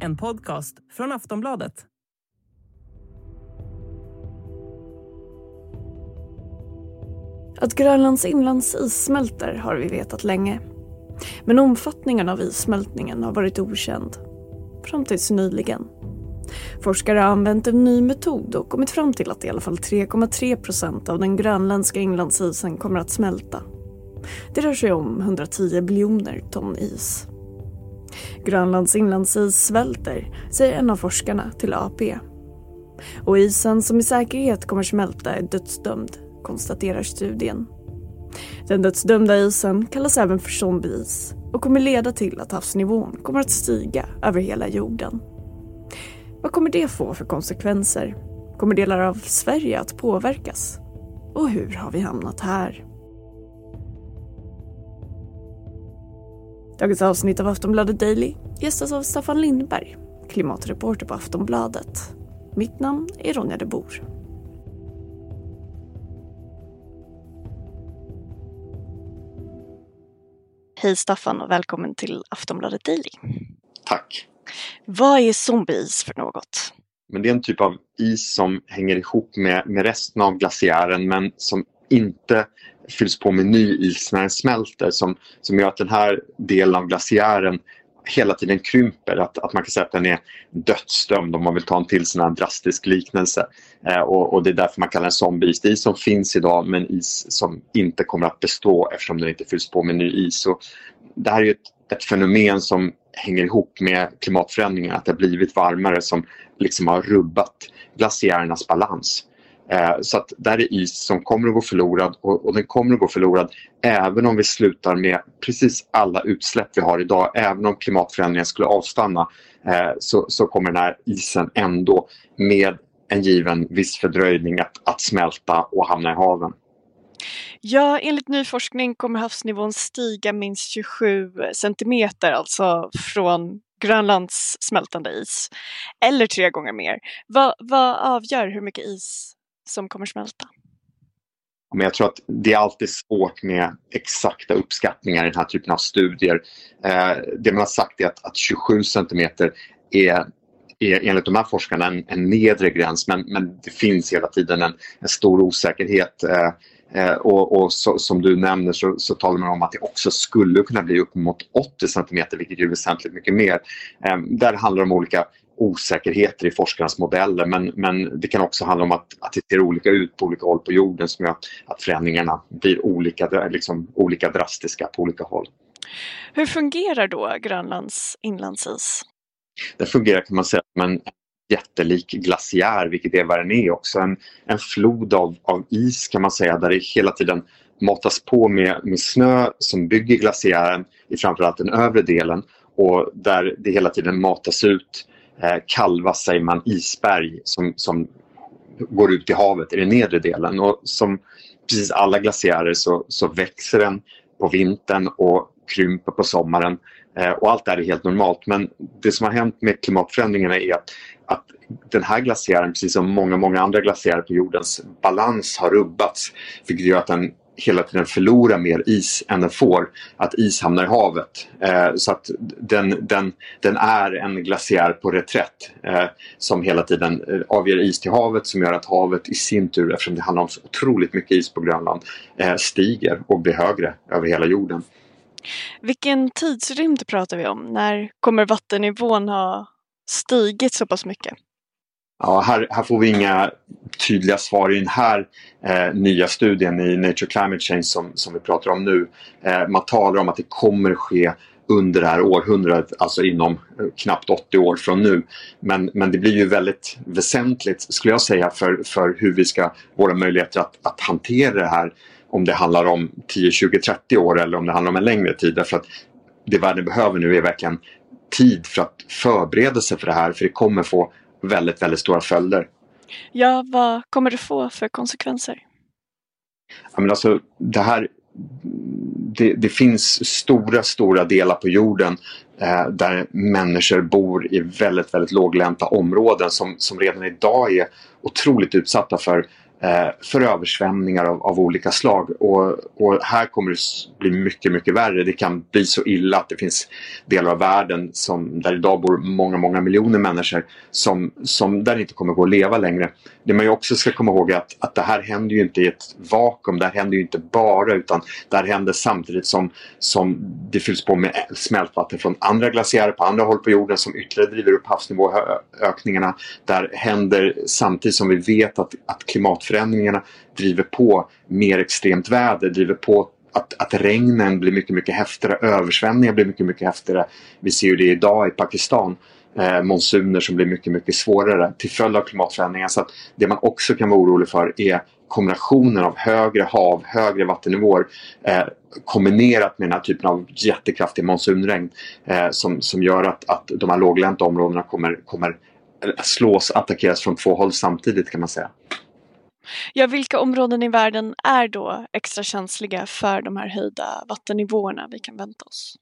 En podcast från Aftonbladet. Att Grönlands inlandsis smälter har vi vetat länge. Men omfattningen av issmältningen har varit okänd. Fram tills nyligen. Forskare har använt en ny metod och kommit fram till att i alla fall 3,3 procent av den grönländska inlandsisen kommer att smälta. Det rör sig om 110 biljoner ton is. Grönlands inlandsis svälter, säger en av forskarna till AP. Och isen som i säkerhet kommer smälta är dödsdömd, konstaterar studien. Den dödsdömda isen kallas även för zombieis och kommer leda till att havsnivån kommer att stiga över hela jorden. Vad kommer det få för konsekvenser? Kommer delar av Sverige att påverkas? Och hur har vi hamnat här? Dagens avsnitt av Aftonbladet Daily gästas av Staffan Lindberg, klimatreporter på Aftonbladet. Mitt namn är Ronja de Bor. Hej Staffan och välkommen till Aftonbladet Daily. Tack. Vad är zombieis för något? Men det är en typ av is som hänger ihop med, med resten av glaciären men som inte fylls på med ny is när den smälter som, som gör att den här delen av glaciären hela tiden krymper. Att, att man kan säga att den är dödsdömd om man vill ta en till sån här drastisk liknelse. Eh, och, och, det är därför man kallar den zombieis. Det är is som finns idag men is som inte kommer att bestå eftersom den inte fylls på med ny is. Och det här är ett, ett fenomen som hänger ihop med klimatförändringarna Att det har blivit varmare som liksom har rubbat glaciärernas balans. Eh, så att där är is som kommer att gå förlorad och, och, den kommer att gå förlorad även om vi slutar med precis alla utsläpp vi har idag. Även om klimatförändringen skulle avstanna eh, så, så kommer den här isen ändå med en given viss fördröjning att, att smälta och hamna i haven. Ja, enligt ny forskning kommer havsnivån stiga minst 27 centimeter, alltså från Grönlands smältande is. Eller tre gånger mer. Vad, vad avgör hur mycket is som kommer smälta? Men jag tror att det är alltid svårt med exakta uppskattningar i den här typen av studier. Eh, det man har sagt är att, att 27 centimeter är är enligt de här forskarna en, en nedre gräns men, men det finns hela tiden en, en stor osäkerhet. Eh, eh, och, och så, som du nämner så, så talar man om att det också skulle kunna bli upp mot 80 centimeter vilket är väsentligt mycket mer. Eh, där handlar det om olika osäkerheter i forskarnas modeller men, men det kan också handla om att, att det ser olika ut på olika håll på jorden som gör att, förändringarna blir olika, liksom, olika drastiska på olika håll. Hur fungerar då Grönlands inlandsis? Det fungerar kan man säga som en jättelik glaciär, vilket är vad den är också. En, en flod av, av is kan man säga där det hela tiden matas på med, med snö som bygger glaciären i framförallt den övre delen och där det hela tiden matas ut Eh, kalva, säger man, isberg som, som går ut i havet i den nedre delen. Och som precis alla glaciärer så, så växer den på vintern och krymper på sommaren. Eh, och allt det här är helt normalt. Men det som har hänt med klimatförändringarna är att, att den här glaciären, precis som många, många andra glaciärer på jordens balans har rubbats. Vilket gör att den hela tiden förlorar mer is än den får. Att is hamnar i havet. Eh, så att den, den, den är en glaciär på reträtt eh, som hela tiden eh, avger is till havet som gör att havet i sin tur, eftersom det handlar om så otroligt mycket is på Grönland, eh, stiger och blir högre över hela jorden. Vilken tidsrymd pratar vi om? När kommer vattennivån ha stigit så pass mycket? Ja, här, här får vi inga tydliga svar i den här eh, nya studien i Nature Climate Change som, som vi pratar om nu. Eh, man talar om att det kommer ske under det här århundradet, alltså inom eh, knappt 80 år från nu. Men, men det blir ju väldigt väsentligt, skulle jag säga, för, för hur vi ska, våra möjligheter att, att hantera det här om det handlar om 10, 20, 30 år eller om det handlar om en längre tid. Därför att det världen behöver nu är verkligen tid för att förbereda sig för det här, för det kommer få väldigt, väldigt stora följder. Ja, vad kommer det få för konsekvenser? Ja, men alltså, det här det, det, finns stora, stora delar på jorden eh, där människor bor i väldigt, väldigt låglänta områden som, som redan idag är otroligt utsatta för Eh, för översvämningar av, av olika slag. Och, och, här kommer det bli mycket, mycket värre. Det kan bli så illa att det finns delar av världen som, där idag bor många, många miljoner människor som, som där det inte kommer gå att leva längre. Det man ju också ska komma ihåg är att, att det här händer ju inte i ett vakuum. Det här händer ju inte bara utan det här händer samtidigt som, som det fylls på med smältvatten från andra glaciärer på andra håll på jorden som ytterligare driver upp havsnivåökningarna. Där händer samtidigt som vi vet att, att klimatförändringarna driver på mer extremt väder, driver på att, att regnen blir mycket, mycket häftigare, översvämningar blir mycket, mycket häftigare. Vi ser ju det idag i Pakistan. Eh, monsuner som blir mycket, mycket svårare till följd av klimatförändringar. Så att det man också kan vara orolig för är kombinationen av högre hav, högre vattennivåer eh, kombinerat med den här typen av jättekraftig monsunregn eh, som, som gör att, att de här låglänta områdena kommer, kommer eh, slås, attackeras från två håll samtidigt kan man säga. Ja, vilka områden i världen är då extra känsliga för de här höjda vattennivåerna vi kan vänta oss?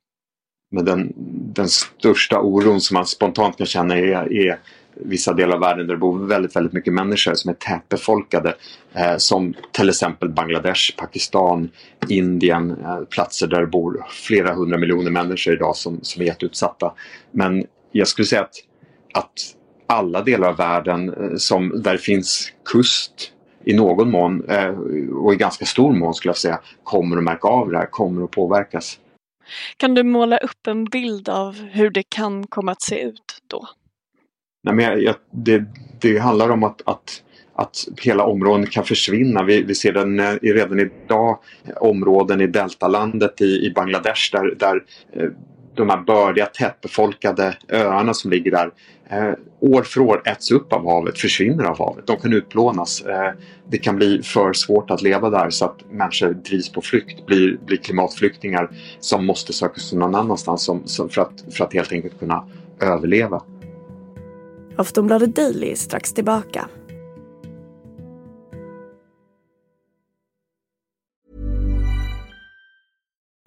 Men den, den största oron som man spontant kan känna är, är vissa delar av världen där det bor väldigt, väldigt mycket människor som är tätbefolkade. Eh, som till exempel Bangladesh, Pakistan, Indien. Eh, platser där det bor flera hundra miljoner människor idag som, som är jätteutsatta. Men jag skulle säga att, att alla delar av världen eh, som, där det finns kust i någon mån eh, och i ganska stor mån skulle jag säga kommer att märka av det här, kommer att påverkas. Kan du måla upp en bild av hur det kan komma att se ut då? Nej, men jag, jag, det, det handlar om att, att att hela områden kan försvinna. Vi, vi ser den eh, redan idag områden i deltalandet i, i Bangladesh där, där eh, de här bördiga tättbefolkade öarna som ligger där eh, år för år äts upp av havet, försvinner av havet. De kan utplånas. Eh, det kan bli för svårt att leva där så att människor drivs på flykt, blir, blir klimatflyktingar som måste söka sig någon annanstans som, som för, att, för att helt enkelt kunna överleva. Aftonbladet Daily är strax tillbaka.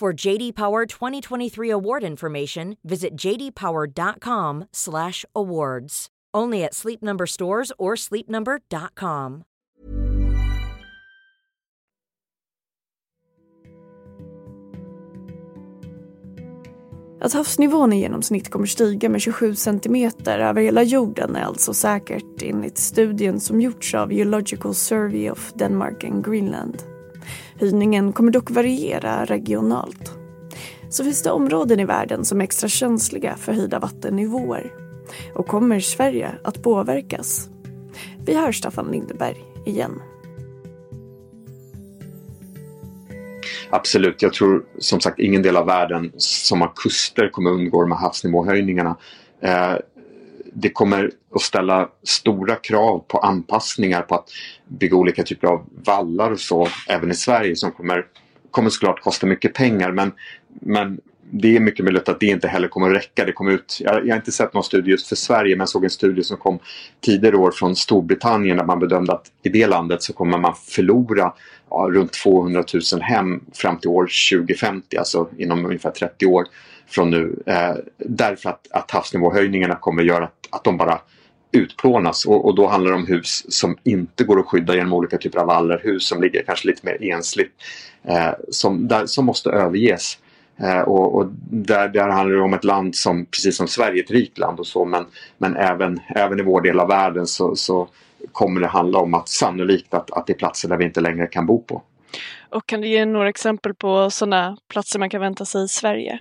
For JD Power 2023 award information, visit jdpower.com/awards. Only at Sleep Number stores or sleepnumber.com. Att havsnivån i genomsnitt kommer stiga med 27 centimeter över hela jorden är alltså säkert enligt studien som gjorts av Geological Survey of Denmark and Greenland. Höjningen kommer dock variera regionalt. Så finns det områden i världen som är extra känsliga för höjda vattennivåer. Och kommer Sverige att påverkas? Vi hör Staffan Lindeberg igen. Absolut, jag tror som sagt ingen del av världen som har kuster kommer undgå de här havsnivåhöjningarna. Eh, det kommer att ställa stora krav på anpassningar på att bygga olika typer av vallar och så även i Sverige som kommer, kommer såklart kosta mycket pengar men, men det är mycket möjligt att det inte heller kommer att räcka. Det kom ut, jag, jag har inte sett någon studie just för Sverige men jag såg en studie som kom tidigare år från Storbritannien där man bedömde att i det landet så kommer man förlora ja, runt 200 000 hem fram till år 2050, alltså inom ungefär 30 år från nu. Eh, därför att, att havsnivåhöjningarna kommer göra att, att de bara utplånas och, och, då handlar det om hus som inte går att skydda genom olika typer av vallar, hus som ligger kanske lite mer ensligt eh, som, där, som måste överges. Eh, och, och där, där handlar det om ett land som, precis som Sverige, ett rikt land och så men, men även, även i vår del av världen så, så kommer det handla om att sannolikt att, att det är platser där vi inte längre kan bo på. Och kan du ge några exempel på sådana platser man kan vänta sig i Sverige?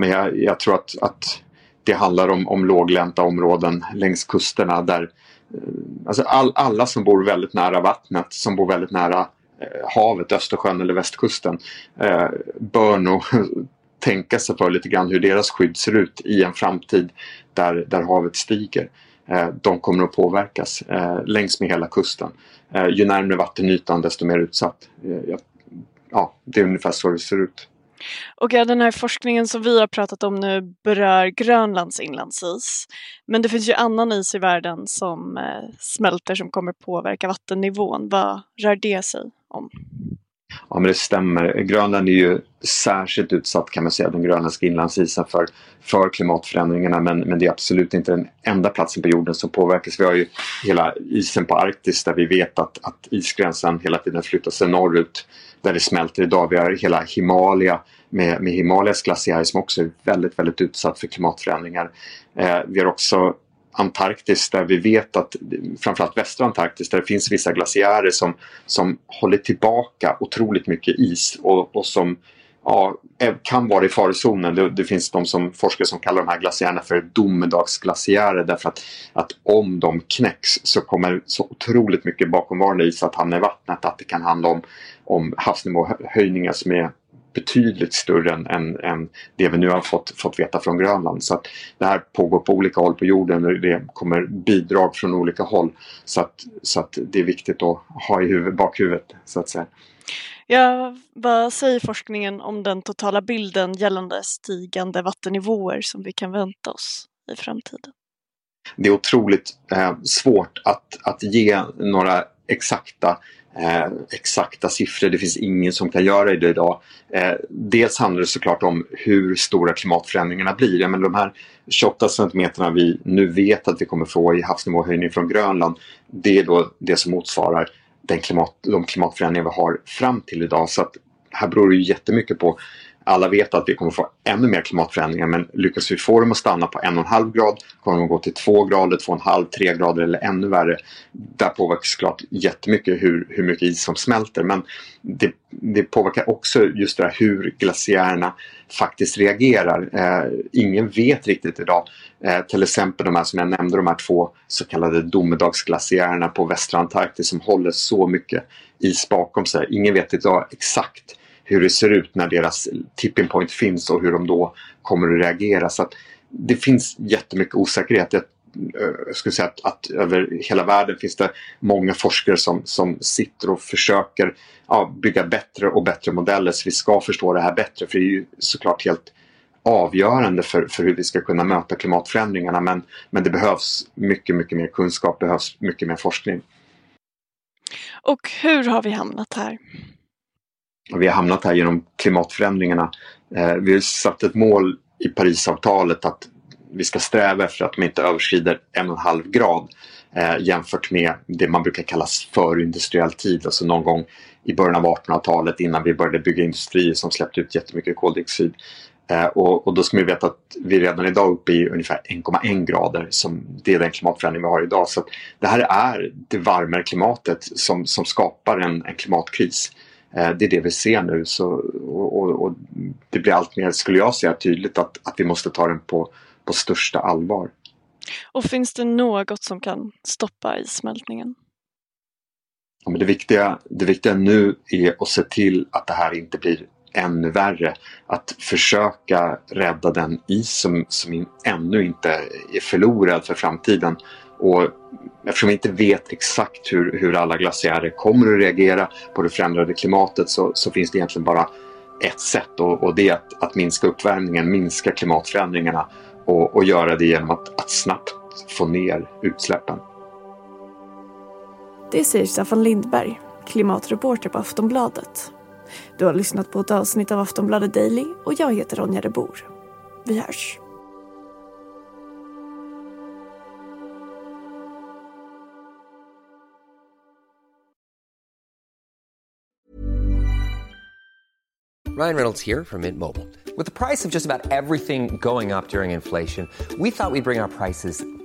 Men jag, jag tror att, att det handlar om, om låglänta områden längs kusterna där eh, alltså all, alla som bor väldigt nära vattnet, som bor väldigt nära eh, havet, Östersjön eller västkusten eh, bör nog tänka sig för lite grann hur deras skydd ser ut i en framtid där, där havet stiger. eh, de kommer att påverkas eh, längs med hela kusten. Eh, ju närmare vattenytan desto mer utsatt. Eh, ja, det är ungefär så det ser ut. Och ja, den här forskningen som vi har pratat om nu berör Grönlands inlandsis. Men det finns ju annan is i världen som eh, smälter som kommer påverka vattennivån. Vad rör det sig om? Ja men det stämmer. Grönland är ju särskilt utsatt kan man säga, den grönländska inlandsisen för, för klimatförändringarna men, men det är absolut inte den enda platsen på jorden som påverkas. Vi har ju hela isen på Arktis där vi vet att, att isgränsen hela tiden flyttar sig norrut där det smälter idag. Vi har hela Himalaya med, med Himalayas glaciär som också är väldigt, väldigt utsatt för klimatförändringar. Eh, vi har också Antarktis där vi vet att framförallt västra Antarktis där det finns vissa glaciärer som, som håller tillbaka otroligt mycket is och, och som ja, eh, kan vara i farozonen. Det, det, finns de som forskare som kallar de här glaciärerna för domedagsglaciärer därför att, att om de knäcks så kommer så otroligt mycket bakomvarande is att hamna i vattnet att det kan handla om, om havsnivåhöjningar som är betydligt större än, än, än, det vi nu har fått, fått veta från Grönland. Så att det här pågår på olika håll på jorden och det kommer bidrag från olika håll. Så att, så att det är viktigt att ha i huvud, bakhuvudet så att säga. Ja, vad säger forskningen om den totala bilden gällande stigande vattennivåer som vi kan vänta oss i framtiden? Det är otroligt eh, svårt att, att ge några exakta eh, exakta siffror. Det finns ingen som kan göra det idag. Eh, dels handlar det såklart om hur stora klimatförändringarna blir. Men de här 28 centimeterna vi nu vet att vi kommer få i havsnivåhöjning från Grönland. Det är då det som motsvarar den klimat, de klimatförändringar vi har fram till idag. Så att här beror det ju jättemycket på alla vet att vi kommer få ännu mer klimatförändringar men lyckas vi få dem att stanna på en och en halv grad kommer de att gå till två grader, två och en halv, tre grader eller ännu värre. Där påverkas såklart jättemycket hur, hur mycket is som smälter men det, det påverkar också just det här hur glaciärerna faktiskt reagerar. Eh, ingen vet riktigt idag. Eh, till exempel de här som jag nämnde, de här två så kallade domedagsglaciärerna på västra Antarktis som håller så mycket is bakom sig. Ingen vet idag exakt hur det ser ut när deras tipping point finns och hur de då kommer att reagera. Så att det finns jättemycket osäkerhet. Jag, jag skulle säga att, att, över hela världen finns det många forskare som, som sitter och försöker ja, bygga bättre och bättre modeller så vi ska förstå det här bättre. För det är ju såklart helt avgörande för, för hur vi ska kunna möta klimatförändringarna. Men, men det behövs mycket, mycket mer kunskap, behövs mycket mer forskning. Och hur har vi hamnat här? vi har hamnat här genom klimatförändringarna. Eh, vi har satt ett mål i Parisavtalet att vi ska sträva efter att de inte överskrider en och en halv grad eh, jämfört med det man brukar kalla förindustriell tid, alltså någon gång i början av 1800-talet innan vi började bygga industrier som släppte ut jättemycket koldioxid. Eh, och, och, då ska vi veta att vi redan idag är uppe i ungefär 1,1 grader. Som det är den klimatförändring vi har idag. Så det här är det varmare klimatet som, som skapar en, en klimatkris. Eh, det är det vi ser nu så, och, och, och, det blir allt mer, skulle jag säga, tydligt att, att vi måste ta den på, på största allvar. Och finns det något som kan stoppa issmältningen? Ja, men det, viktiga, det viktiga nu är att se till att det här inte blir ännu värre. Att försöka rädda den is som, som ännu inte är förlorad för framtiden. Och eftersom vi inte vet exakt hur, hur alla glaciärer kommer att reagera på det förändrade klimatet så, så finns det egentligen bara ett sätt och, och det är att, att, minska uppvärmningen, minska klimatförändringarna och, och göra det genom att, att snabbt få ner utsläppen. Det säger Staffan Lindberg, klimatreporter på Aftonbladet. Du har lyssnat på ett avsnitt av Aftonbladet Daily och jag heter Ronja de Bor. Vi hörs. Ryan Reynolds here from Mint Mobile. With the price of just about everything going up during inflation, we thought we'd bring our prices